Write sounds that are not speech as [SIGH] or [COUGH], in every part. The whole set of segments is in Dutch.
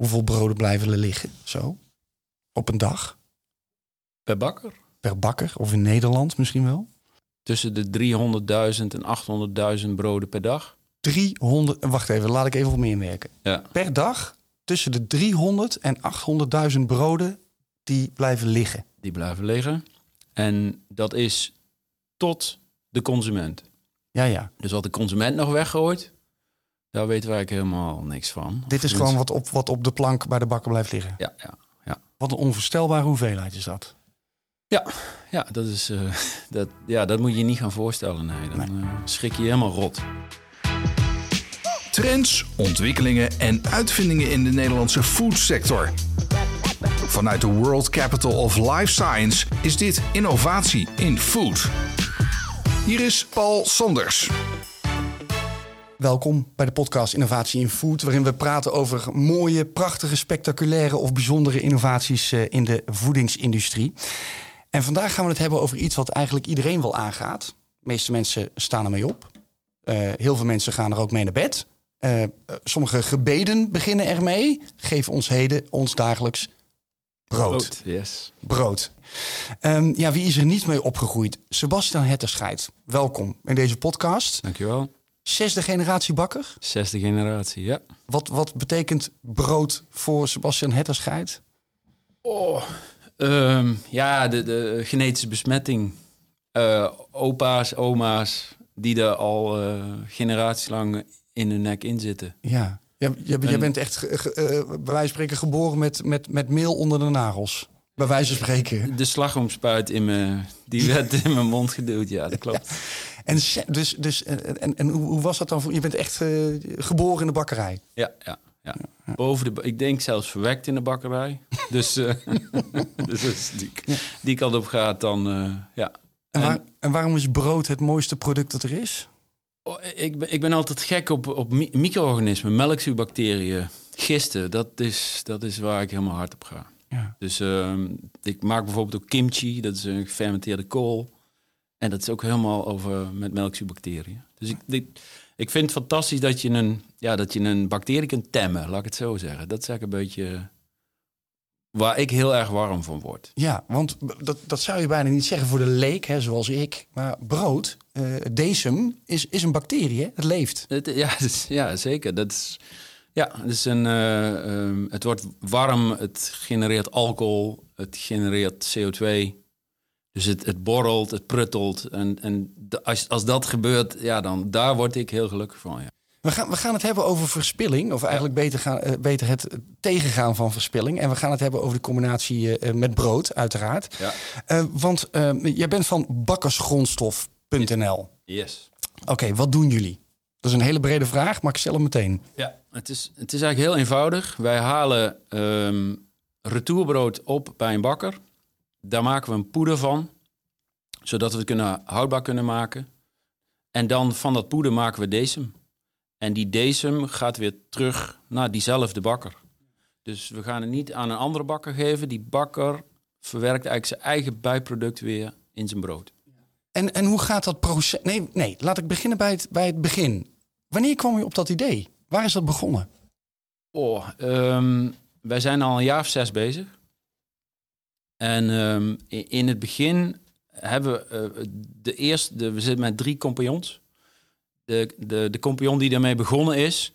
Hoeveel broden blijven er liggen? Zo. Op een dag. Per bakker? Per bakker. Of in Nederland misschien wel. Tussen de 300.000 en 800.000 broden per dag. 300. Wacht even, laat ik even op me inwerken. Ja. Per dag tussen de 300 en 800.000 broden die blijven liggen. Die blijven liggen. En dat is tot de consument. Ja, ja. Dus wat de consument nog weggooit, daar weten wij eigenlijk helemaal niks van. Dit is gewoon wat op, wat op de plank bij de bakker blijft liggen. Ja, ja, ja. Wat een onvoorstelbare hoeveelheid is dat. Ja, ja, dat, is, eh, [LAUGHS] dat, ja dat moet je je niet gaan voorstellen. Nee, dan eh, schrik je helemaal rot. Trends, ontwikkelingen en uitvindingen in de Nederlandse foodsector. Vanuit de World Capital of Life Science is dit innovatie in food. Hier is Paul Sanders. Welkom bij de podcast Innovatie in Food, waarin we praten over mooie, prachtige, spectaculaire of bijzondere innovaties eh, in de voedingsindustrie. En vandaag gaan we het hebben over iets wat eigenlijk iedereen wel aangaat. De meeste mensen staan ermee op. Uh, heel veel mensen gaan er ook mee naar bed. Uh, sommige gebeden beginnen ermee. Geef ons heden ons dagelijks brood. Brood, yes. Brood. Um, ja, wie is er niet mee opgegroeid? Sebastian Hetterscheid. Welkom in deze podcast. Dankjewel. Zesde generatie bakker? Zesde generatie, ja. Wat, wat betekent brood voor Sebastian Hetterscheid? Oh, um, ja, de, de, genetische besmetting. Uh, opa's, oma's, die er al uh, generaties lang in hun nek in zitten. Ja, jij, jij, jij bent echt, ge, ge, uh, bij wijze van spreken, geboren met, met, met meel onder de nagels. Bij wijze van spreken. De slagroomspuit in me, die werd in mijn mond geduwd, ja, dat klopt. Ja. [LAUGHS] En, dus, dus, en, en hoe, was dat dan? Voor, je bent echt uh, geboren in de bakkerij? Ja, ja, ja. Boven de, ik denk zelfs verwekt in de bakkerij. [LAUGHS] dus, uh, [LAUGHS] dus die, die kant op gaat, dan uh, ja. En, waar, en waarom is brood het mooiste product dat er is? Oh, ik, ben, ik ben altijd gek op, op micro-organismen, melkzuurbacteriën, gisten. Dat is, dat is waar ik helemaal hard op ga. Ja. Dus uh, ik maak bijvoorbeeld ook kimchi, dat is een gefermenteerde kool. En dat is ook helemaal over met melkzuurbacteriën. Dus ik, ik, ik vind het fantastisch dat je, een, ja, dat je een bacterie kunt temmen, laat ik het zo zeggen. Dat is eigenlijk een beetje waar ik heel erg warm van word. Ja, want dat, dat zou je bijna niet zeggen voor de leek, hè, zoals ik. Maar brood, uh, decem, is, is een bacterie, hè? het leeft. Het, ja, is, [LAUGHS] ja, zeker. Dat is, ja, het, is een, uh, um, het wordt warm, het genereert alcohol, het genereert CO2. Dus het, het borrelt, het pruttelt. En, en de, als, als dat gebeurt, ja, dan daar word ik heel gelukkig van. Ja. We gaan, we gaan het hebben over verspilling, of eigenlijk beter, gaan, uh, beter het tegengaan van verspilling. En we gaan het hebben over de combinatie uh, met brood, uiteraard. Ja. Uh, want jij bent van bakkersgrondstof.nl. Yes. Oké, okay, wat doen jullie? Dat is een hele brede vraag, maar ik stel hem meteen. Ja, het is, het is eigenlijk heel eenvoudig. Wij halen um, retourbrood op bij een bakker. Daar maken we een poeder van, zodat we het kunnen houdbaar kunnen maken. En dan van dat poeder maken we decem. En die decem gaat weer terug naar diezelfde bakker. Dus we gaan het niet aan een andere bakker geven. Die bakker verwerkt eigenlijk zijn eigen bijproduct weer in zijn brood. En, en hoe gaat dat proces? Nee, nee, laat ik beginnen bij het, bij het begin. Wanneer kwam je op dat idee? Waar is dat begonnen? Oh, um, wij zijn al een jaar of zes bezig. En um, in het begin hebben we uh, de eerste, de, we zitten met drie compagnons. De, de, de die daarmee begonnen is,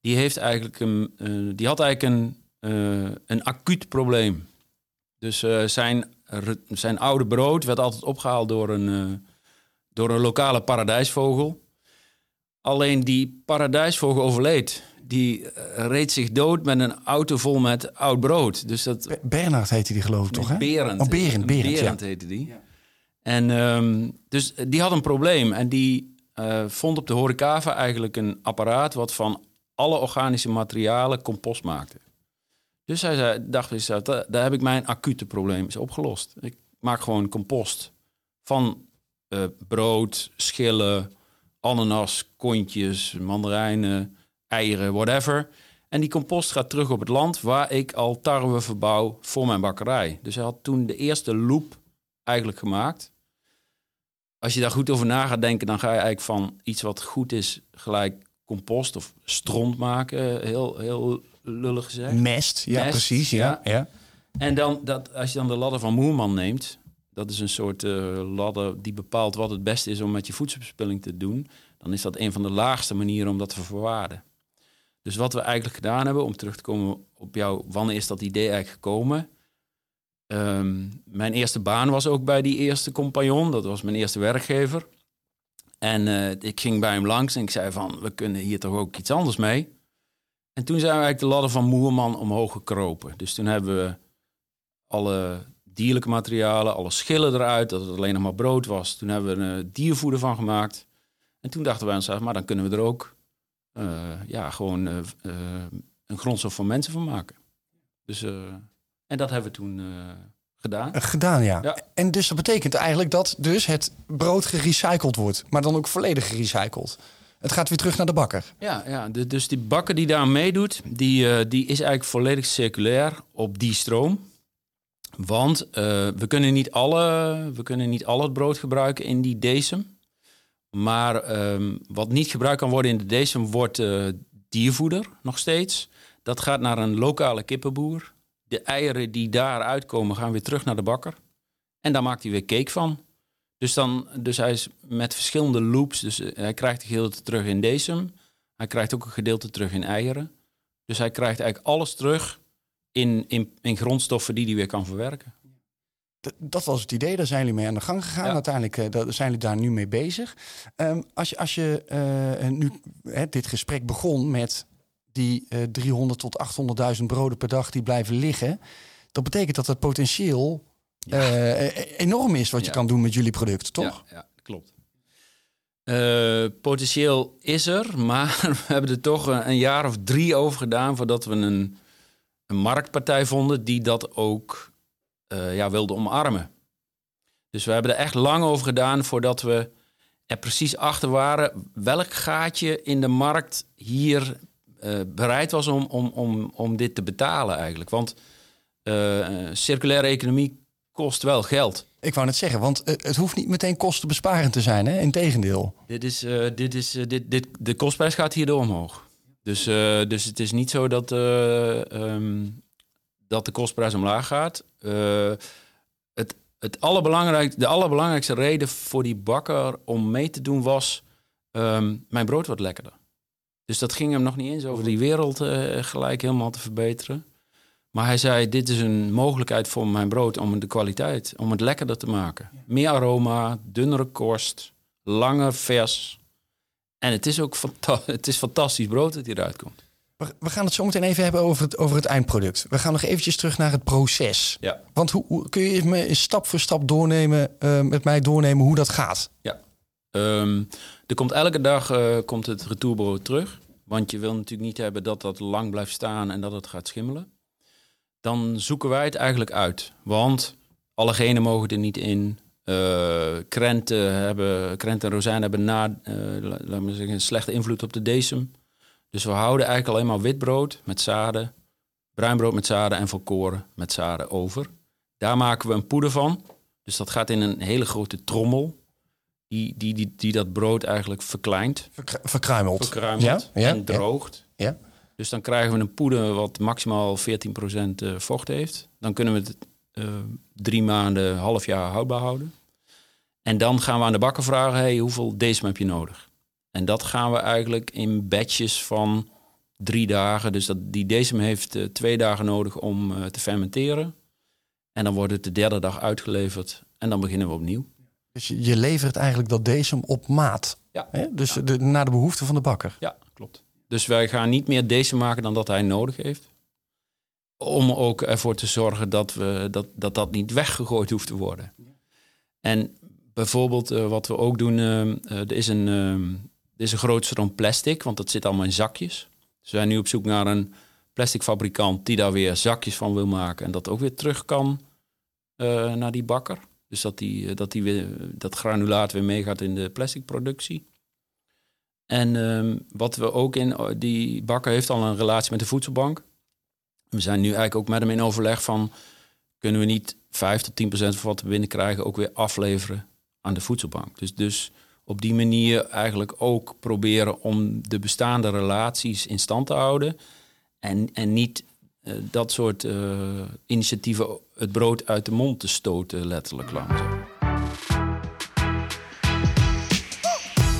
die, heeft eigenlijk een, uh, die had eigenlijk een, uh, een acuut probleem. Dus zijn, zijn oude brood werd altijd opgehaald door een, door een lokale paradijsvogel. Alleen die paradijsvogel overleed. Die reed zich dood met een auto vol met oud brood. Dus dat... Bernard heette die geloof ik toch, hè? Berend. Oh, Berend, Berend, Berend ja. heette die. Ja. En um, dus die had een probleem. En die uh, vond op de Horecava eigenlijk een apparaat... wat van alle organische materialen compost maakte. Dus hij zei, dacht daar, daar heb ik mijn acute probleem is opgelost. Ik maak gewoon compost van uh, brood, schillen, ananas, kontjes, mandarijnen, eieren, whatever. En die compost gaat terug op het land waar ik al tarwe verbouw voor mijn bakkerij. Dus hij had toen de eerste loop eigenlijk gemaakt. Als je daar goed over na gaat denken, dan ga je eigenlijk van iets wat goed is gelijk compost of stront maken. Heel, heel lullig gezegd. Mest, ja, Mest, precies. Ja, ja. En dan, dat, als je dan de ladder van Moerman neemt, dat is een soort uh, ladder die bepaalt wat het beste is om met je voedselverspilling te doen, dan is dat een van de laagste manieren om dat te verwaarden. Dus wat we eigenlijk gedaan hebben, om terug te komen op jou, wanneer is dat idee eigenlijk gekomen? Um, mijn eerste baan was ook bij die eerste compagnon, dat was mijn eerste werkgever. En uh, ik ging bij hem langs en ik zei van, we kunnen hier toch ook iets anders mee. En toen zijn we eigenlijk de ladder van Moerman omhoog gekropen. Dus toen hebben we alle dierlijke materialen, alle schillen eruit, dat het alleen nog maar brood was. Toen hebben we een diervoeder van gemaakt. En toen dachten wij onszelf, maar dan kunnen we er ook ja, gewoon uh, uh, een grondstof voor mensen van maken. Dus, en dat hebben we toen gedaan. Gedaan, ja. ja. En dus dat betekent eigenlijk dat dus het brood gerecycled wordt, maar dan ook volledig gerecycled. Het gaat weer terug naar de bakker. Ja, ja de, dus die bakker die daar meedoet, die, die is eigenlijk volledig circulair op die stroom. Want uh, we, kunnen niet alle, we kunnen niet al het brood gebruiken in die decem. Maar um, wat niet gebruikt kan worden in de decem wordt uh, diervoeder nog steeds. Dat gaat naar een lokale kippenboer. De eieren die daar uitkomen gaan weer terug naar de bakker. En daar maakt hij weer cake van. Dus, dan, dus hij is met verschillende loops. Dus eh, hij krijgt een gedeelte terug in decem. Hij krijgt ook een gedeelte terug in eieren. Dus hij krijgt eigenlijk alles terug in, in, in grondstoffen die hij weer kan verwerken. Dat was het idee, daar zijn jullie mee aan de gang gegaan. Uiteindelijk uh, zijn jullie daar nu mee bezig. Um, als je, als je uh, nu hè, dit gesprek begon met die uh, 300 tot 800.000 broden per dag die blijven liggen, dat betekent dat het potentieel ja. enorm is wat je kan doen met jullie product, toch? Ja, ja klopt. potentieel is er, [LAUGHS] maar we hebben er toch een jaar of drie over gedaan voordat we een een marktpartij vonden die dat ook uh, ja, wilde omarmen. Dus we hebben er echt lang over gedaan voordat we er precies achter waren welk gaatje in de markt hier uh, bereid was om, om, om, om dit te betalen eigenlijk. Want uh, circulaire economie kost wel geld. Ik wou net zeggen, want het hoeft niet meteen kostenbesparend te zijn, hè? Integendeel. Dit is, dit is, dit, dit, de kostprijs gaat hierdoor omhoog. Dus, dus het is niet zo dat, um, dat de kostprijs omlaag gaat. Uh, het, het allerbelangrijkste, de allerbelangrijkste reden voor die bakker om mee te doen was... Um, mijn brood wordt lekkerder. Dus dat ging hem nog niet eens over die wereld gelijk helemaal te verbeteren. Maar hij zei, dit is een mogelijkheid voor mijn brood om de kwaliteit, om het lekkerder te maken. Meer aroma, dunnere korst, langer vers... En het is ook [LAUGHS] het is fantastisch brood dat hieruit komt. We gaan het zo meteen even hebben over het, over het eindproduct. We gaan nog eventjes terug naar het proces. Ja. Want hoe, hoe kun je me stap voor stap doornemen, uh, met mij doornemen hoe dat gaat? Ja. Um, er komt elke dag uh, komt het retourbrood terug. Want je wil natuurlijk niet hebben dat dat lang blijft staan en dat het gaat schimmelen. Dan zoeken wij het eigenlijk uit. Want alle genen mogen er niet in. Uh, krenten, hebben, krenten en rozijnen hebben na, laat me zeggen, een slechte invloed op de decem. Dus we houden eigenlijk alleen maar witbrood met zaden, bruinbrood met zaden en volkoren met zaden over. Daar maken we een poeder van. Dus dat gaat in een hele grote trommel. Die, die, die, die dat brood eigenlijk verkleint. verkruimelt. Verkruimelt ja, en droogt. Ja. Dus dan krijgen we een poeder wat maximaal 14% eh, vocht heeft. Dan kunnen we het uh, drie maanden, half jaar houdbaar houden. En dan gaan we aan de bakker vragen, hey, hoeveel decem heb je nodig? En dat gaan we eigenlijk in batches van drie dagen. Dus dat, die decem heeft uh, twee dagen nodig om uh, te fermenteren. En dan wordt het de derde dag uitgeleverd en dan beginnen we opnieuw. Dus je levert eigenlijk dat decem op maat? Ja. Hè? Dus De, naar de behoefte van de bakker? Ja, klopt. Dus wij gaan niet meer decem maken dan dat hij nodig heeft. Om ook ervoor te zorgen dat, we, dat, dat dat niet weggegooid hoeft te worden. En bijvoorbeeld uh, wat we ook doen, er, is een, is een groot stroom plastic, want dat zit allemaal in zakjes. Dus we zijn nu op zoek naar een plasticfabrikant die daar weer zakjes van wil maken en dat ook weer terug kan naar die bakker. Dus dat, die, dat, die weer, dat granulaat weer meegaat in de plasticproductie. En ehm, wat we ook in, die bakker heeft al een relatie met de voedselbank. We zijn nu eigenlijk ook met hem in overleg van... kunnen we niet 5 tot 10 procent van wat we binnenkrijgen... ook weer afleveren aan de voedselbank. Dus, dus op die manier eigenlijk ook proberen om de bestaande relaties in stand te houden... en, en niet eh, dat soort eh, initiatieven het brood uit de mond te stoten, letterlijk langs.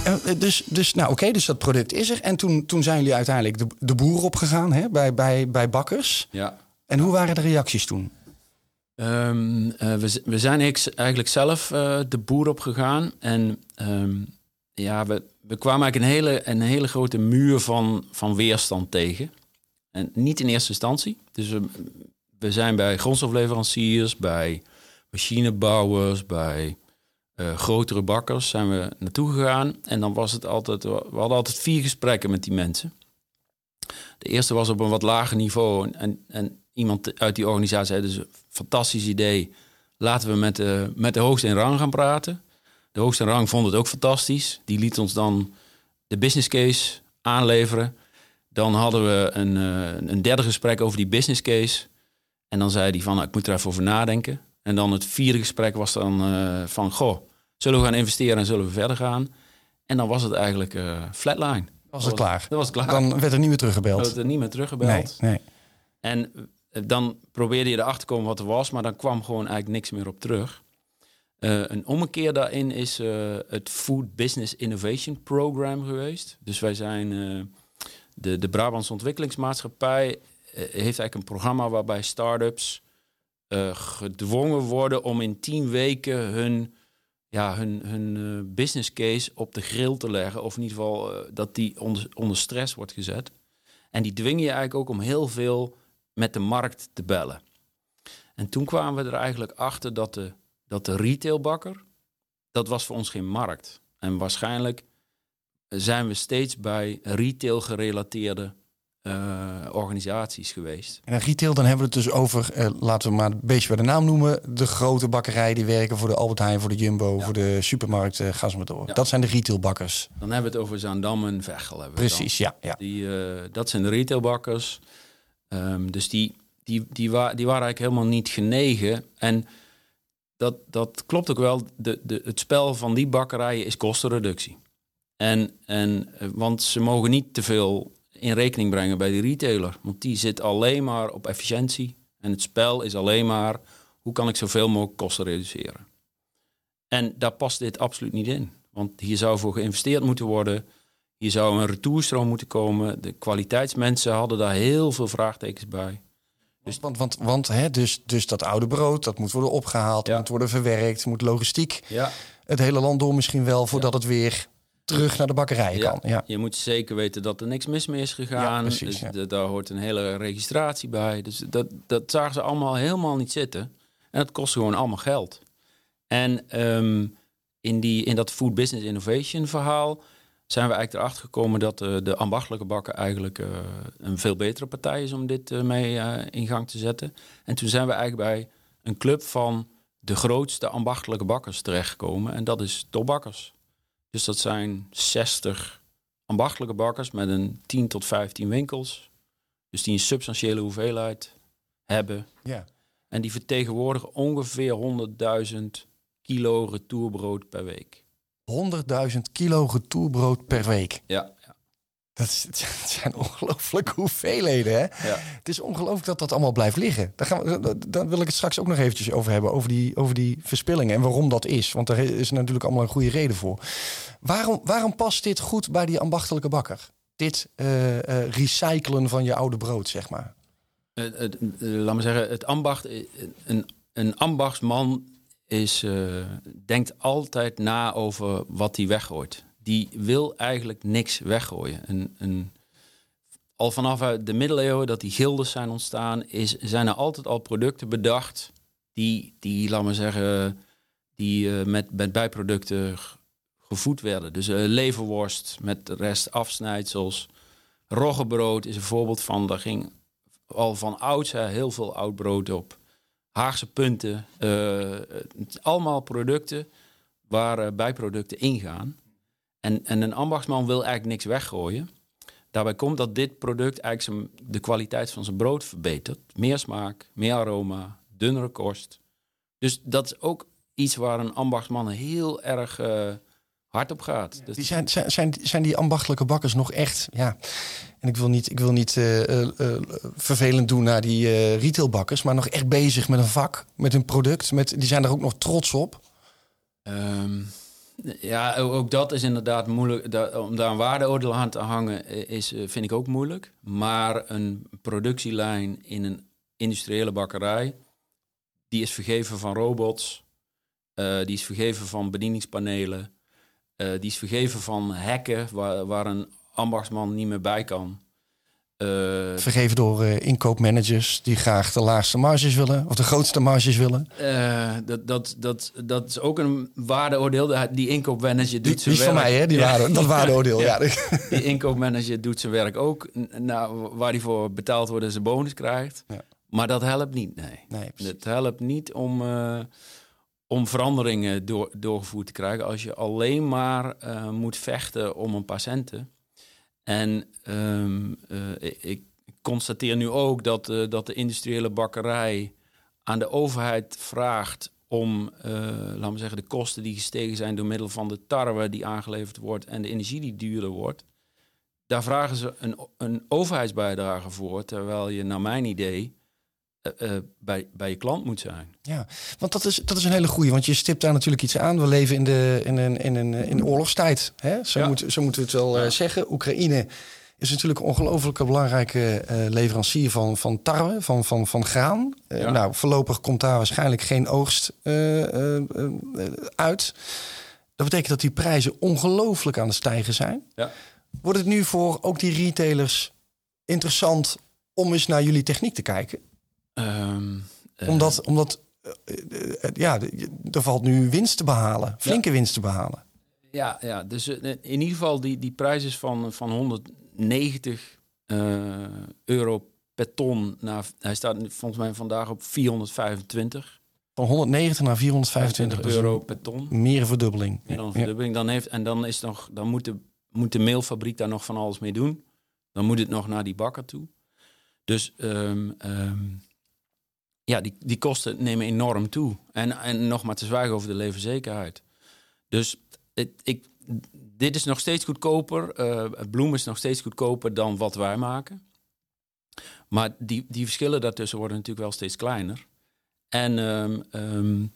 Eh, dus, dus, nou oké, dus dat product is er. En toen, toen zijn jullie uiteindelijk de, de boer opgegaan hè, bij, bij, bij bakkers. Ja. En hoe waren de reacties toen? Ehm, eh, we, zijn eigenlijk zelf uh, de boer opgegaan. En ehm, ja, we, we kwamen eigenlijk een hele, een hele grote muur van, van weerstand tegen. En niet in eerste instantie. Dus we, zijn bij grondstofleveranciers, bij machinebouwers, bij uh, grotere bakkers zijn we naartoe gegaan. En dan was het altijd, we hadden altijd vier gesprekken met die mensen. De eerste was op een wat lager niveau. En, en iemand uit die organisatie zei, dus een fantastisch idee. Laten we met de, met de hoogste in rang gaan praten. De hoogste in rang vond het ook fantastisch. Die liet ons dan de business case aanleveren. Dan hadden we een, uh, een derde gesprek over die business case. En dan zei hij van, nou, ik moet er even over nadenken. En dan het vierde gesprek was dan uh, van, goh, Zullen we gaan investeren en zullen we verder gaan? En dan was het eigenlijk uh, flatline. Was het klaar? Dat was klaar. Dan werd er niet meer teruggebeld. Dan werd er niet meer teruggebeld. Nee, nee. En eh, dan probeerde je erachter te komen wat er was, maar dan kwam gewoon eigenlijk niks meer op terug. Uh, een ommekeer daarin is uh, het Food Business Innovation Program geweest. Dus wij zijn de, de Brabants Ontwikkelingsmaatschappij heeft eigenlijk een programma waarbij start-ups gedwongen worden om in tien weken hun ja, hun, hun business case op de grill te leggen. Of in ieder geval dat die onder, onder stress wordt gezet. En die dwingen je eigenlijk ook om heel veel met de markt te bellen. En toen kwamen we er eigenlijk achter dat de, dat de retailbakker, dat was voor ons geen markt. En waarschijnlijk zijn we steeds bij retail gerelateerde uh, organisaties geweest. En retail, dan hebben we het dus over, uh, laten we maar een beetje bij de naam noemen, de grote bakkerijen die werken voor de Albert Heijn, voor de Jumbo, ja. voor de supermarkt, uh, ga maar door. Ja. Dat zijn de retailbakkers. Dan hebben we het over Zaandam en Veghel. Precies, ja. ja. Die, dat zijn de retailbakkers. Um, dus die, die, die, wa die waren eigenlijk helemaal niet genegen. En dat, dat klopt ook wel. De, de, het spel van die bakkerijen is kostenreductie. En, en, want ze mogen niet te veel in rekening brengen bij de retailer. Want die zit alleen maar op efficiëntie. En het spel is alleen maar hoe kan ik zoveel mogelijk kosten reduceren. En daar past dit absoluut niet in. Want hier zou voor geïnvesteerd moeten worden. Hier zou een retourstroom moeten komen. De kwaliteitsmensen hadden daar heel veel vraagtekens bij. Dus, want, want, want hè, dus, dus dat oude brood, dat moet worden opgehaald, ja. moet worden verwerkt, moet logistiek ja. het hele land door misschien wel voordat ja. het weer terug naar de bakkerij ja, kan. Ja. Je moet zeker weten dat er niks mis mee is gegaan. Precies, dus daar hoort een hele registratie bij. Dus dat, dat zagen ze allemaal helemaal niet zitten. En dat kost gewoon allemaal geld. En um, in, die, in dat Food Business Innovation verhaal zijn we eigenlijk erachter gekomen dat uh, de ambachtelijke bakker eigenlijk uh, een veel betere partij is om dit uh, mee in gang te zetten. En toen zijn we eigenlijk bij een club van de grootste ambachtelijke bakkers terechtgekomen. En dat is Topbakkers. Dus dat zijn 60 ambachtelijke bakkers met een 10 tot 15 winkels. Dus die een substantiële hoeveelheid hebben. Ja. En die vertegenwoordigen ongeveer 100.000 kilo retourbrood per week. 100.000 kilo retourbrood per week. Ja. ja. Dat, is, [LAUGHS] dat zijn ongelooflijke hoeveelheden. Hè? Ja. Het is ongelooflijk dat dat allemaal blijft liggen. Daar, gaan we, daar wil ik het straks ook nog eventjes over hebben. Over die, over die verspillingen en waarom dat is. Want daar is natuurlijk allemaal een goede reden voor. Waarom, waarom past dit goed bij die ambachtelijke bakker? Dit uh, uh, recyclen van je oude brood, zeg maar. Uh, laat me zeggen, het ambacht, een, een ambachtsman is, denkt altijd na over wat hij weggooit die wil eigenlijk niks weggooien. Een, een, al vanaf de middeleeuwen dat die gildes zijn ontstaan, is, zijn er altijd al producten bedacht die, die laat maar zeggen, die uh, met, met bijproducten gevoed werden. Dus uh, leverworst met de rest afsnijdsels. Roggebrood is een voorbeeld van, daar ging al van ouds heel veel oud brood op. Haagse punten, uh, allemaal producten waar bijproducten ingaan. En, en een ambachtsman wil eigenlijk niks weggooien. Daarbij komt dat dit product eigenlijk zijn, de kwaliteit van zijn brood verbetert. Meer smaak, meer aroma, dunnere kost. Dus dat is ook iets waar een ambachtsman heel erg uh, hard op gaat. Die zijn, zijn, zijn, zijn die ambachtelijke bakkers nog echt, ja, en ik wil niet, ik wil niet eh, eh, eh, vervelend doen naar die retailbakkers, maar nog echt bezig met een vak, met hun product, met, die zijn er ook nog trots op. Ehm, ja, ook dat is inderdaad moeilijk. Om daar een waardeoordeel aan te hangen, is, vind ik ook moeilijk. Maar een productielijn in een industriële bakkerij, die is vergeven van robots, die is vergeven van bedieningspanelen, eh, die is vergeven van hekken waar, waar een ambachtsman niet meer bij kan. Eh, Vergeven door eh, inkoopmanagers die graag de laagste marges willen, of de grootste marges willen. dat, dat, dat, dat is ook een waardeoordeel. Die inkoopmanager doet Die, die zijn is van werk. mij, hè, die Ja. waarde, dat [LAUGHS] waardeoordeel. Ja. Die inkoopmanager doet zijn werk ook, nou, waar hij voor betaald wordt en zijn bonus krijgt. Ja. Maar dat helpt niet, nee. Nee, helpt niet om, om veranderingen door, doorgevoerd te krijgen als je alleen maar eh, moet vechten om een paar centen. En ehm, eh, ik, constateer nu ook dat, eh, dat de industriële bakkerij aan de overheid vraagt om, laten we zeggen, de kosten die gestegen zijn door middel van de tarwe die aangeleverd wordt en de energie die duurder wordt. Daar vragen ze een, een overheidsbijdrage voor, terwijl je, naar mijn idee, eh, eh, bij, bij je klant moet zijn. Ja, want dat is, dat is een hele goeie. Want je stipt daar natuurlijk iets aan. We leven in, de, in, een, in, een, in oorlogstijd. Hè? Zo, Ja. moet, zo moeten we het wel eh, zeggen. Oekraïne is natuurlijk een ongelooflijke belangrijke leverancier van, van tarwe, van, van, van graan. Ja. Nou, voorlopig komt daar waarschijnlijk geen oogst uit. Dat betekent dat die prijzen ongelooflijk aan het stijgen zijn. Ja. Wordt het nu voor ook die retailers interessant om eens naar jullie techniek te kijken? Ehm, eh, Omdat, omdat eh, eh, ja, er valt nu winst te behalen. Flinke winst te behalen. Ja, ja dus in ieder geval die, die prijs is van, van 190 eh, euro per ton. Naar, hij staat volgens mij vandaag op 425 Van 190 naar 425 25 euro per ton. Meer verdubbeling. Meer dan verdubbeling. Dan heeft, en dan, is nog, dan moet, de, moet de meelfabriek daar nog van alles mee doen. Dan moet het nog naar die bakker toe. Dus ehm, ja, die, die kosten nemen enorm toe. En, en nog maar te zwijgen over de leverzekerheid. Dus ik, dit is nog steeds goedkoper. eh bloem is nog steeds goedkoper dan wat wij maken. Maar die, die verschillen daartussen worden natuurlijk wel steeds kleiner. En ehm, ehm,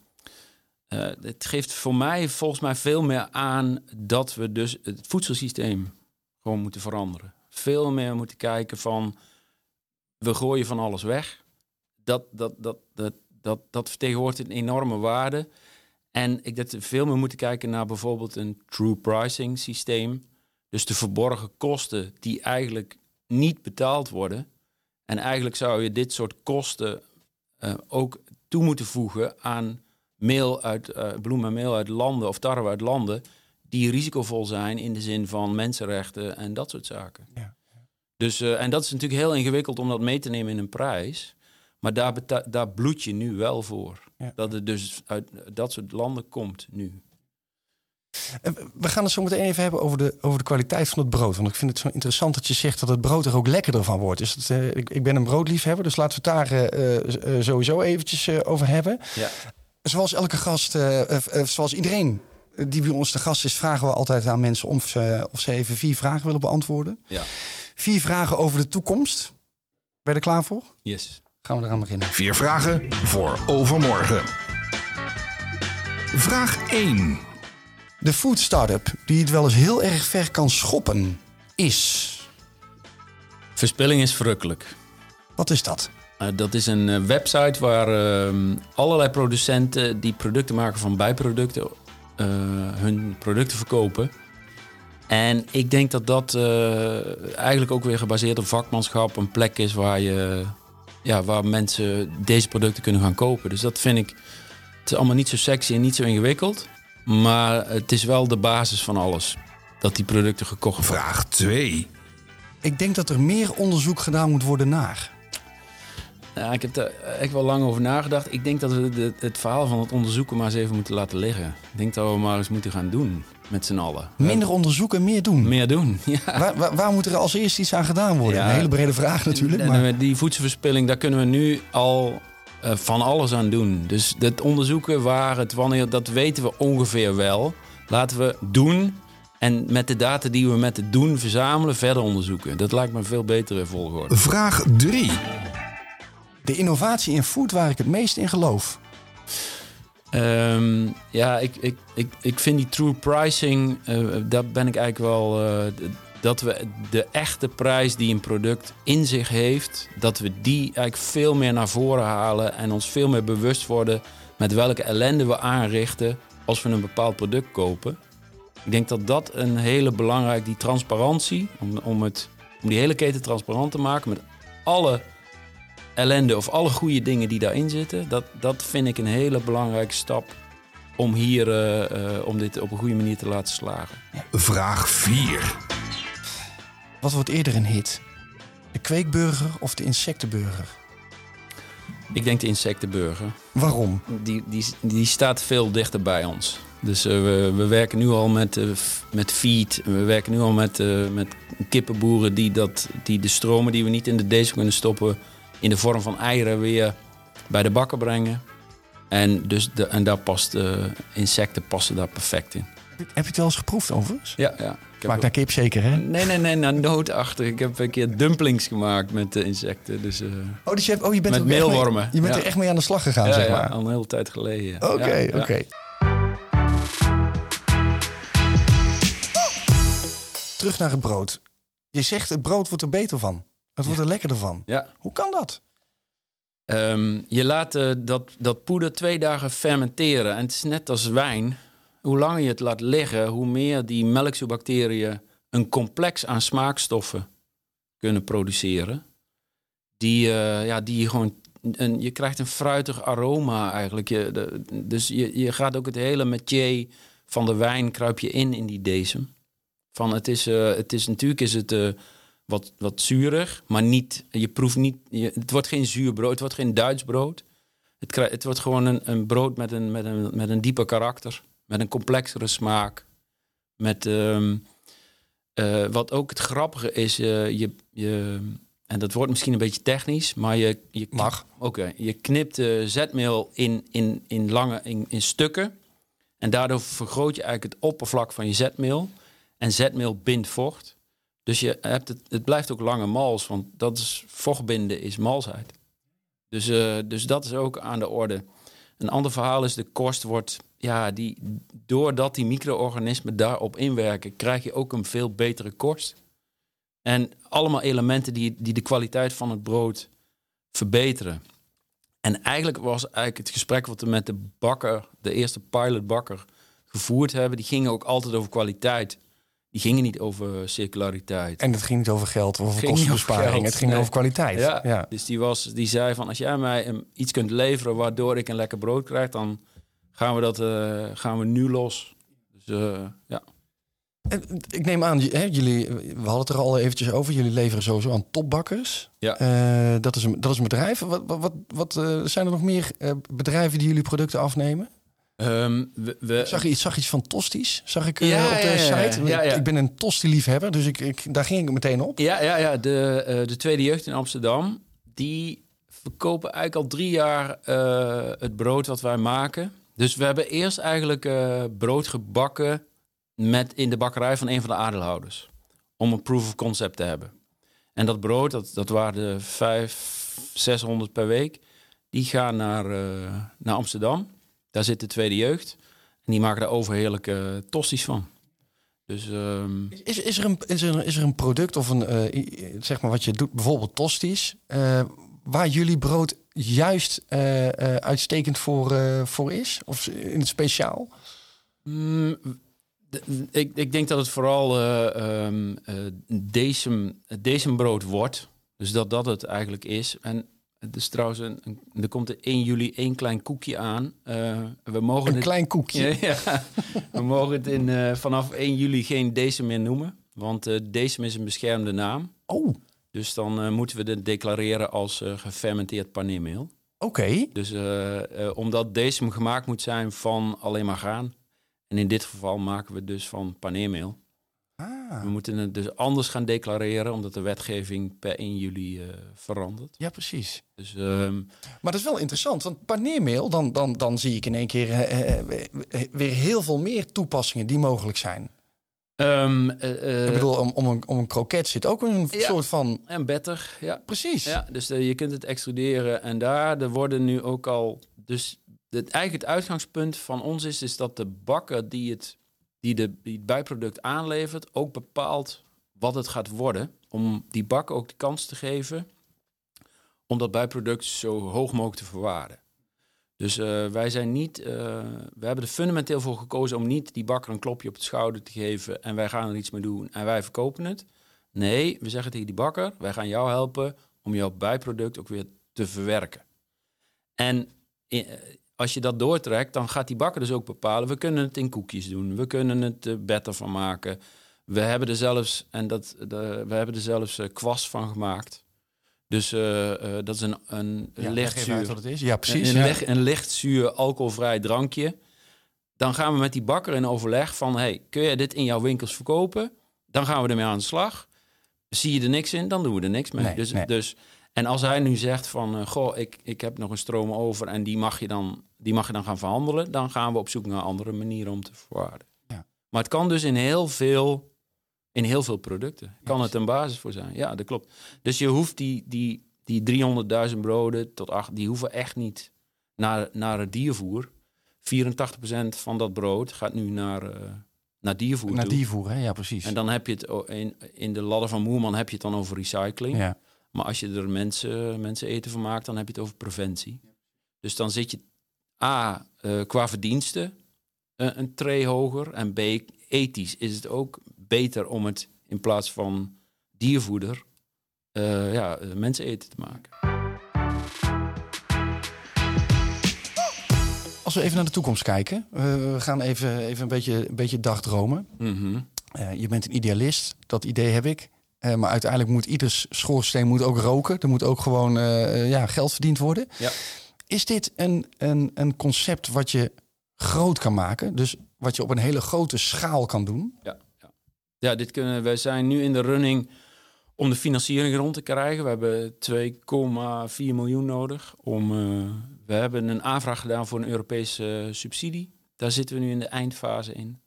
eh, het geeft voor mij volgens mij veel meer aan dat we dus het voedselsysteem gewoon moeten veranderen. Veel meer moeten kijken van we gooien van alles weg. Dat, dat, dat, dat, dat, dat vertegenwoordigt een enorme waarde. En ik denk dat we veel meer moeten kijken naar bijvoorbeeld een true pricing systeem. Dus de verborgen kosten die eigenlijk niet betaald worden. En eigenlijk zou je dit soort kosten eh, ook toe moeten voegen aan meel uit, eh, bloem en meel uit landen of tarwe uit landen die risicovol zijn in de zin van mensenrechten en dat soort zaken. Ja. Dus, eh, en dat is natuurlijk heel ingewikkeld om dat mee te nemen in een prijs. Maar daar, daar bloed je nu wel voor. Ja. Dat het dus uit dat soort landen komt nu. We gaan het zo meteen even hebben over de, over de kwaliteit van het brood. Want ik vind het zo interessant dat je zegt dat het brood er ook lekkerder van wordt. Dus dat, ik, ik ben een broodliefhebber, dus laten we het daar eh, eh, sowieso eventjes over hebben. Ja. Zoals elke gast, zoals iedereen die bij ons de gast is, vragen we altijd aan mensen of ze, of ze even vier vragen willen beantwoorden. Ja. Vier vragen over de toekomst. Ben je er klaar voor? Yes. Gaan we eraan beginnen. Vier vragen voor overmorgen. Vraag 1. De food startup die het wel eens heel erg ver kan schoppen is. Verspilling is verrukkelijk. Wat is dat? Eh, dat is een eh, website waar ehm, allerlei producenten die producten maken van bijproducten eh, hun producten verkopen. En ik denk dat dat eh, eigenlijk ook weer gebaseerd op vakmanschap een plek is waar, je, ja, waar mensen deze producten kunnen gaan kopen. Dus dat vind ik, het is allemaal niet zo sexy en niet zo ingewikkeld. Maar het is wel de basis van alles. Dat die producten gekocht worden. Vraag 2. Ik denk dat er meer onderzoek gedaan moet worden naar. Ja, ik heb er echt wel lang over nagedacht. Ik denk dat we de- het verhaal van het onderzoeken maar eens even moeten laten liggen. Ik denk dat we maar eens moeten gaan doen met z'n allen. Minder onderzoeken, meer doen. Meer doen, [LAUGHS] ja. Waar, waar, waar moet er als eerste iets aan gedaan worden? Ja. Een hele brede vraag natuurlijk. Maar Die voedselverspilling, daar kunnen we nu al eh, van alles aan doen. Dus het onderzoeken waar het wanneer, dat weten we ongeveer wel. Laten we doen en met de data die we met het doen verzamelen verder onderzoeken. Dat lijkt me een veel betere volgorde. Vraag 3. De innovatie in food waar ik het meest in geloof. Ehm, ja, ik, ik, ik, ik vind die true pricing, eh, daar ben ik eigenlijk wel. eh, dat we de echte prijs die een product in zich heeft, dat we die eigenlijk veel meer naar voren halen en ons veel meer bewust worden met welke ellende we aanrichten als we een bepaald product kopen. Ik denk dat dat een hele belangrijke, die transparantie, om, om, het, om die hele keten transparant te maken met alle ellende of alle goede dingen die daarin zitten, dat, dat vind ik een hele belangrijke stap om hier eh, eh, om dit op een goede manier te laten slagen. Vraag 4. Wat wordt eerder een hit? De kweekburger of de insectenburger? Ik denk de insectenburger. Waarom? Die, die, die staat veel dichter bij ons. Dus eh, we, we werken nu al met, met feed. We werken nu al met, eh, met kippenboeren die, dat, die de stromen die we niet in de deze kunnen stoppen... in de vorm van eieren weer bij de bakken brengen. En, dus de, en daar past eh, insecten passen daar perfect in. Heb je het wel eens geproefd overigens? Ja, ja. Maakt naar kip zeker, hè? Nee, nee, nee, naar noodachtig. Ik heb een keer dumplings gemaakt met de insecten. Dus, eh, Oh, dus je, hebt, oh, je bent, Met mee- meelwormen, je bent ja. er echt mee aan de slag gegaan, ja, zeg ja, maar. al een hele tijd geleden. Oké, Ja, ja. oké. Terug naar het brood. Je zegt het brood wordt er beter van. Het wordt er lekkerder van. Ja. Hoe kan dat? Ehm, je laat eh, dat, dat poeder twee dagen fermenteren. En het is net als wijn. Hoe langer je het laat liggen, hoe meer die melkzuurbacteriën een complex aan smaakstoffen kunnen produceren. Die, eh, ja, die je gewoon. Een, je krijgt een fruitig aroma eigenlijk. Je, de, dus je, je gaat ook het hele metier van de wijn kruip je in in die decem. Van het is, eh, het is natuurlijk is het wat, wat zuurig, maar niet, je proeft niet, je, het wordt geen zuur brood, het wordt geen Duits brood. Het, krijg- het wordt gewoon een, een brood met een, met, een, met een dieper karakter, met een complexere smaak. Met, ehm, eh, wat ook het grappige is, eh, je, je, en dat wordt misschien een beetje technisch, maar je, je, Mag. Oké, je knipt eh, zetmeel in, in, in lange in, in stukken. En daardoor vergroot je eigenlijk het oppervlak van je zetmeel. En zetmeel bindt vocht. Dus je hebt het, het blijft ook lange mals, want dat is vochtbinden is malsheid. Dus, eh, dus dat is ook aan de orde. Een ander verhaal is de kost wordt, ja, die, doordat die micro-organismen daarop inwerken, krijg je ook een veel betere kost. En allemaal elementen die, die de kwaliteit van het brood verbeteren. En eigenlijk was eigenlijk het gesprek wat we met de bakker, de eerste pilotbakker, gevoerd hebben, die gingen ook altijd over kwaliteit. Die gingen niet over circulariteit. En het ging niet over geld of over kostenbesparing. het ging nee. over kwaliteit. Ja, Ja. Dus die, was, die zei van als jij mij iets kunt leveren waardoor ik een lekker brood krijg, dan gaan we dat eh, gaan we nu los. Dus eh, ja. En ik neem aan, hè, jullie, we hadden het er al eventjes over. Jullie leveren sowieso aan topbakkers. Ja. Eh, dat, is een, dat is een bedrijf. Wat, wat, wat, wat, eh, zijn er nog meer eh, bedrijven die jullie producten afnemen? Ehm, we, we, Ik zag, iets- zag iets van tosties, zag ik eh, op de ja, site. ja. Ik ben een tosti-liefhebber, dus ik, ik, daar ging ik meteen op. Ja, ja, ja. De, eh, de Tweede Jeugd in Amsterdam, die verkopen eigenlijk al drie jaar eh, het brood wat wij maken. Dus we hebben eerst eigenlijk brood gebakken met, in de bakkerij van een van de aandeelhouders. Om een proof of concept te hebben. En dat brood, dat, dat waren de vijf, 600 per week. Die gaan naar, naar Amsterdam. Daar zit de Tweede Jeugd. En die maken daar overheerlijke tosties van. Dus ehm, Is, is, er een, is, er, is er een product of een, eh, zeg maar wat je doet, bijvoorbeeld tosties, eh, waar jullie brood juist eh, eh, uitstekend voor, eh, voor is? Of in het speciaal? Mm, ik, ik denk dat het vooral eh eh, decem, decembrood wordt. Dus dat dat het eigenlijk is. En is trouwens, een, een- er komt er 1 juli één klein koekje aan. Eh, we mogen Een het, klein koekje. Ja, ja. we mogen het in, eh, vanaf 1 juli geen decem meer noemen. Want eh decem is een beschermde naam. Oh, Dus dan moeten we het declareren als gefermenteerd paneermeel. oké. Dus omdat decem gemaakt moet zijn van alleen maar graan. En in dit geval maken we het dus van paneermeel. Ah. We moeten het dus anders gaan declareren, omdat de wetgeving per 1 juli eh, verandert. ja, precies. Dus ehm, Maar dat is wel interessant, want paneermeel, dan, dan, dan zie ik in één keer eh, eh, weer heel veel meer toepassingen die mogelijk zijn. ehm, eh, eh, ik bedoel, om, om, een, om een kroket zit ook een Ja. soort van... en better, ja. Precies. Ja, dus je kunt het extruderen en daar er worden nu ook al. Dus het, eigenlijk het uitgangspunt van ons is, is dat de bakker die het, die, de, het bijproduct aanlevert, ook bepaalt wat het gaat worden. Om die bakker ook de kans te geven om dat bijproduct zo hoog mogelijk te verwaarden. Dus eh, wij zijn niet, eh, we hebben er fundamenteel voor gekozen om niet die bakker een klopje op het schouder te geven en wij gaan er iets mee doen en wij verkopen het. Nee, we zeggen tegen die bakker, wij gaan jou helpen om jouw bijproduct ook weer te verwerken. En eh, als je dat doortrekt, dan gaat die bakker dus ook bepalen, we kunnen het in koekjes doen, we kunnen het er beter van maken. We hebben er zelfs, en dat, de, we hebben er zelfs eh, kwast van gemaakt. Dus eh, eh, dat is een, een Ja, leg licht even uit zuur. wat het is. Ja, precies. Een, ja. licht, een licht zuur alcoholvrij drankje. Dan gaan we met die bakker in overleg van... Hey, kun je dit in jouw winkels verkopen? Dan gaan we ermee aan de slag. Zie je er niks in, dan doen we er niks mee. Nee, dus, nee. dus, en als hij nu zegt van... eh, goh, ik, ik heb nog een stroom over... en die mag, je dan, die mag je dan gaan verhandelen... dan gaan we op zoek naar andere manieren om te verwaarden. Ja. Maar het kan dus in heel veel... In heel veel producten. Kan het een basis voor zijn. Ja, dat klopt. Dus je hoeft die, die, die 300.000 broden tot acht, die hoeven echt niet naar, naar het diervoer. 84% van dat brood gaat nu naar, eh, naar diervoer Naar toe. diervoer, hè? Ja, precies. En dan heb je het in, in de ladder van Moerman heb je het dan over recycling. ja. Maar als je er mensen, mensen eten van maakt, dan heb je het over preventie. Dus dan zit je A, eh, qua verdiensten eh, een tree hoger. En B, ethisch is het ook beter om het in plaats van diervoeder eh, ja, mensen eten te maken. Als we even naar de toekomst kijken. we gaan even, even een, beetje, een beetje dagdromen. Mhm. Je bent een idealist, dat idee heb ik. Eh, maar uiteindelijk moet ieders schoorsteen moet ook roken. Er moet ook gewoon eh, eh, ja, geld verdiend worden. Ja. Is dit een, een, een concept wat je groot kan maken? Dus wat je op een hele grote schaal kan doen? Ja, ja. ja dit kunnen, we zijn nu in de running om de financiering rond te krijgen. We hebben 2,4 miljoen nodig. Om, we hebben een aanvraag gedaan voor een Europese subsidie. Daar zitten we nu in de eindfase in.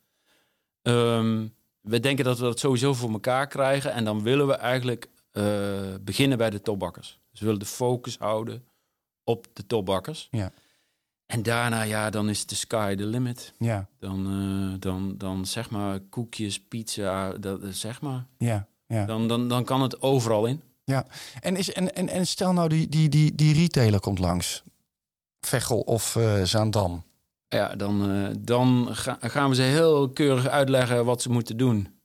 Ehm, we denken dat we dat sowieso voor elkaar krijgen. En dan willen we eigenlijk eh, beginnen bij de topbakkers. Dus we willen de focus houden op de topbakkers. Ja. En daarna, ja, dan is de sky the limit. Ja, Dan, eh, dan, dan zeg maar koekjes, pizza, dat, eh, zeg maar. ja, ja. Dan, dan, dan kan het overal in. ja. En, is, en, en, en stel nou die, die, die, die retailer komt langs. Veghel of eh, Zaandam. Ja, dan, eh, dan ga- gaan we ze heel keurig uitleggen wat ze moeten doen.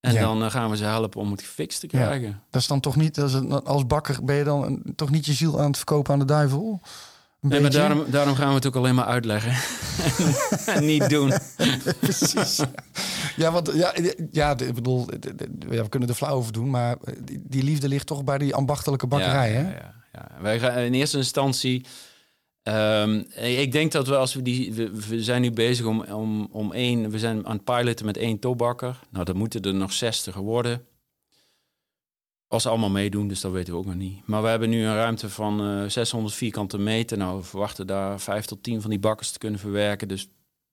En Ja. dan eh, gaan we ze helpen om het gefixt te Ja. krijgen. Dat is dan toch niet, als bakker ben je dan toch niet je ziel aan het verkopen aan de duivel? Nee, maar daarom, daarom gaan we het ook alleen maar uitleggen. [LAUGHS] en niet doen. [LAUGHS] Precies. Ja, want ja, ja, ik bedoel, we kunnen er flauw over doen, maar eh, die, liefde ligt toch bij die ambachtelijke bakkerij, ja, hè? Ja, ja, ja. Wij gaan in eerste instantie. Ehm, ik denk dat we als we die. We, we zijn nu bezig om, om, om één. We zijn aan het piloten met één topbakker. Nou, dan moeten er nog 60 worden. Als ze allemaal meedoen, dus dat weten we ook nog niet. Maar we hebben nu een ruimte van eh 600 vierkante meter. Nou, we verwachten daar 5 tot 10 van die bakkers te kunnen verwerken. Dus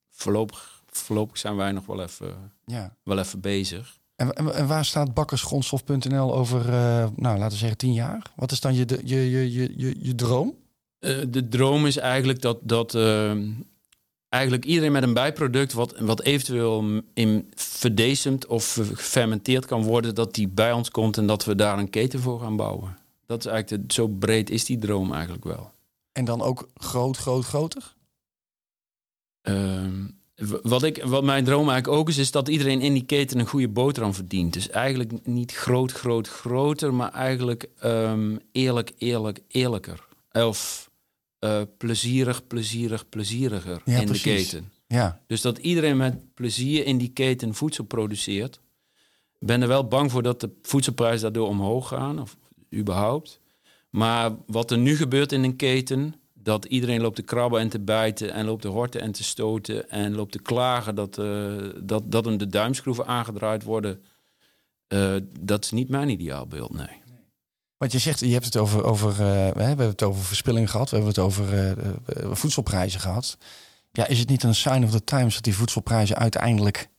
voorlopig, voorlopig zijn wij nog wel even, Ja. wel even bezig. En, en, en waar staat bakkersgrondstof.nl over, eh, nou, laten we zeggen, tien jaar? Wat is dan je, je, je, je, je, je droom? Eh, de droom is eigenlijk dat, dat eh, eigenlijk iedereen met een bijproduct wat, wat eventueel in verdecemd of gefermenteerd kan worden, dat die bij ons komt en dat we daar een keten voor gaan bouwen. Dat is eigenlijk de, zo breed is die droom eigenlijk wel. En dan ook groot, groot, groter? Ehm, wat, ik, wat mijn droom eigenlijk ook is, is dat iedereen in die keten een goede boterham verdient. Dus eigenlijk niet groot, groot, groter, maar eigenlijk ehm, eerlijk, eerlijk, eerlijker. Of eh, plezierig, plezierig, plezieriger Ja, in precies. de keten. Ja, Dus dat iedereen met plezier in die keten voedsel produceert. Ik ben er wel bang voor dat de voedselprijzen daardoor omhoog gaan, of überhaupt. Maar wat er nu gebeurt in een keten, dat iedereen loopt te krabben en te bijten en loopt te horten en te stoten en loopt te klagen dat, uh, dat, dat hem de duimschroeven aangedraaid worden. Uh, dat is niet mijn ideaalbeeld, nee. Want je zegt, je hebt het over, over uh, we hebben het over verspilling gehad, we hebben het over voedselprijzen gehad. Ja, is het niet een sign of the times dat die voedselprijzen uiteindelijk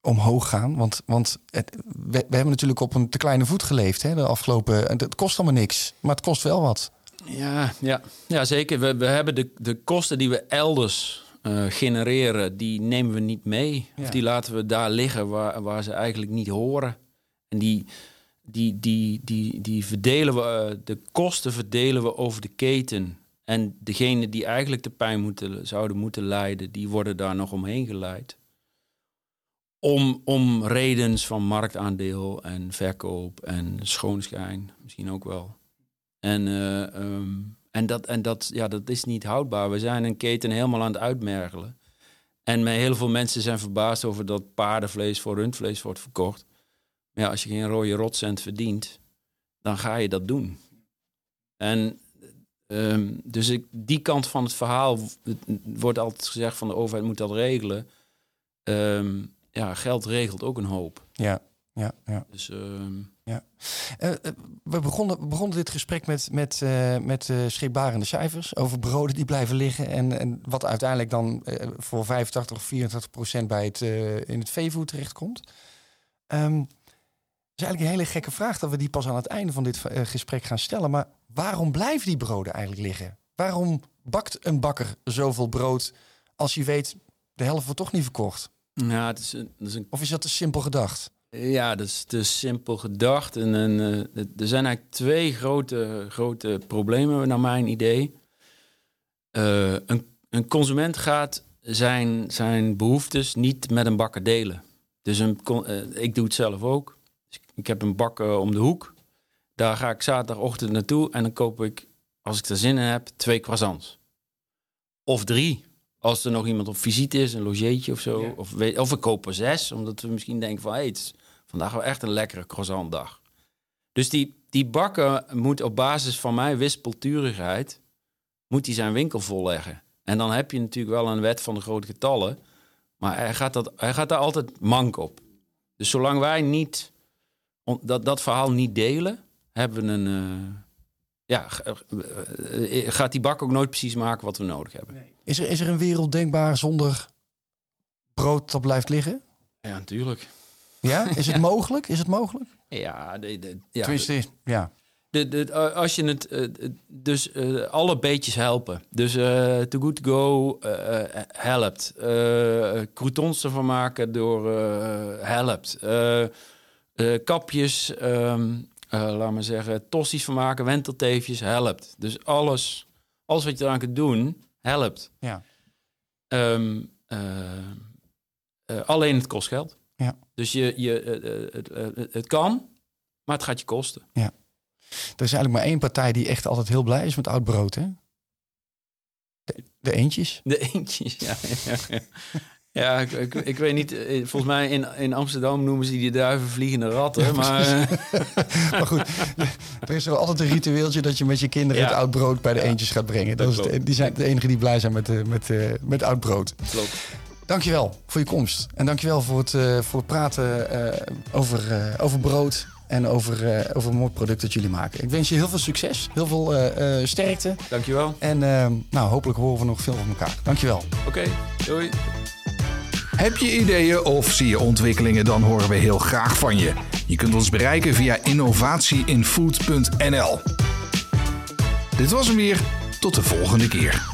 omhoog gaan? Want, want het, we, we, hebben natuurlijk op een te kleine voet geleefd hè, de afgelopen. Het kost allemaal niks, maar het kost wel wat. Ja, ja. ja zeker. We, we hebben de, de kosten die we elders uh, genereren, die nemen we niet mee. Ja. Of die laten we daar liggen waar, waar ze eigenlijk niet horen. En die, die, die, die, die verdelen we, uh, de kosten verdelen we over de keten. En degene die eigenlijk de pijn moeten, zouden moeten lijden, die worden daar nog omheen geleid. Om, om redens van marktaandeel en verkoop en schoonschijn misschien ook wel. En, uh, um, en, dat, en dat, ja, dat is niet houdbaar. We zijn een keten helemaal aan het uitmergelen. En heel veel mensen zijn verbaasd over dat paardenvlees voor rundvlees wordt verkocht. Maar ja, als je geen rode rotcent verdient, dan ga je dat doen. En um, dus ik, die kant van het verhaal het wordt altijd gezegd van de overheid moet dat regelen. Um, ja, geld regelt ook een hoop. Ja, ja, ja. Dus, uh... ja. Uh, we begonnen, begonnen dit gesprek met, met, uh, met uh, schrikbarende cijfers over broden die blijven liggen. En, en wat uiteindelijk dan voor 85 of 84 procent bij het, in het veevoer terechtkomt. Um, is eigenlijk een hele gekke vraag dat we die pas aan het einde van dit gesprek gaan stellen. Maar waarom blijven die broden eigenlijk liggen? Waarom bakt een bakker zoveel brood als je weet de helft wordt toch niet verkocht? Ja, het is een, het is een... Of is dat te simpel gedacht? Ja, dat is te simpel gedacht. En, en uh, er zijn eigenlijk twee grote, grote problemen, naar mijn idee. Uh, een, een, consument gaat zijn, zijn behoeftes niet met een bakker delen. Dus een, uh, ik doe het zelf ook. Ik heb een bakker om de hoek. Daar ga ik zaterdagochtend naartoe en dan koop ik, als ik er zin in heb, twee croissants. Of drie. Als er nog iemand op visite is, een logeetje of zo. Ja. Of, of we kopen zes, omdat we misschien denken van... Hey, het is vandaag wel echt een lekkere croissantdag. Dus die, die bakker moet op basis van mijn wispelturigheid... moet hij zijn winkel volleggen. En dan heb je natuurlijk wel een wet van de grote getallen... maar hij gaat, dat, hij gaat daar altijd mank op. Dus zolang wij niet dat, dat verhaal niet delen... hebben we een... Uh, ja, gaat die bak ook nooit precies maken wat we nodig hebben. Nee. Is er, is er een wereld denkbaar zonder brood dat blijft liggen? Ja, natuurlijk. Ja, [LAUGHS] is het ja. mogelijk? Is het mogelijk? Ja, de, de, ja. Tenminste, ja. De, de, als je het, dus uh, alle beetjes helpen. Dus uh, Too Good To Go uh, helpt. croutons ervan maken door helpt. Kapjes, um, laat maar zeggen, tossies van maken, wentelteefjes helpt. Dus alles, alles wat je eraan kunt doen, helpt. Ja. Um, uh, uh, alleen het kost geld. Ja. Dus je, je, het, het kan, maar het gaat je kosten. Ja. Er is eigenlijk maar één partij die echt altijd heel blij is met oud brood, hè? De, de eentjes. De eentjes, ja. [LAUGHS] ja, ja. Ja, ik, ik, ik, weet niet. Volgens mij in, in Amsterdam noemen ze die duiven vliegende ratten. Ja, maar, [LAUGHS] maar goed, er is wel altijd een ritueeltje dat je met je kinderen ja. het oud brood bij de ja. eentjes gaat brengen. Dat is de, die zijn de enige die blij zijn met, met, met oud brood. Klopt. Dankjewel voor je komst. En dankjewel voor het, uh, voor het praten uh, over, uh, over brood en over, over een mooi product dat jullie maken. Ik wens je heel veel succes, heel veel sterkte. Dankjewel. En nou, hopelijk horen we nog veel van elkaar. Dankjewel. Oké, okay, doei. Heb je ideeën of zie je ontwikkelingen, dan horen we heel graag van je. Je kunt ons bereiken via innovatieinfood.nl. Dit was hem weer. Tot de volgende keer.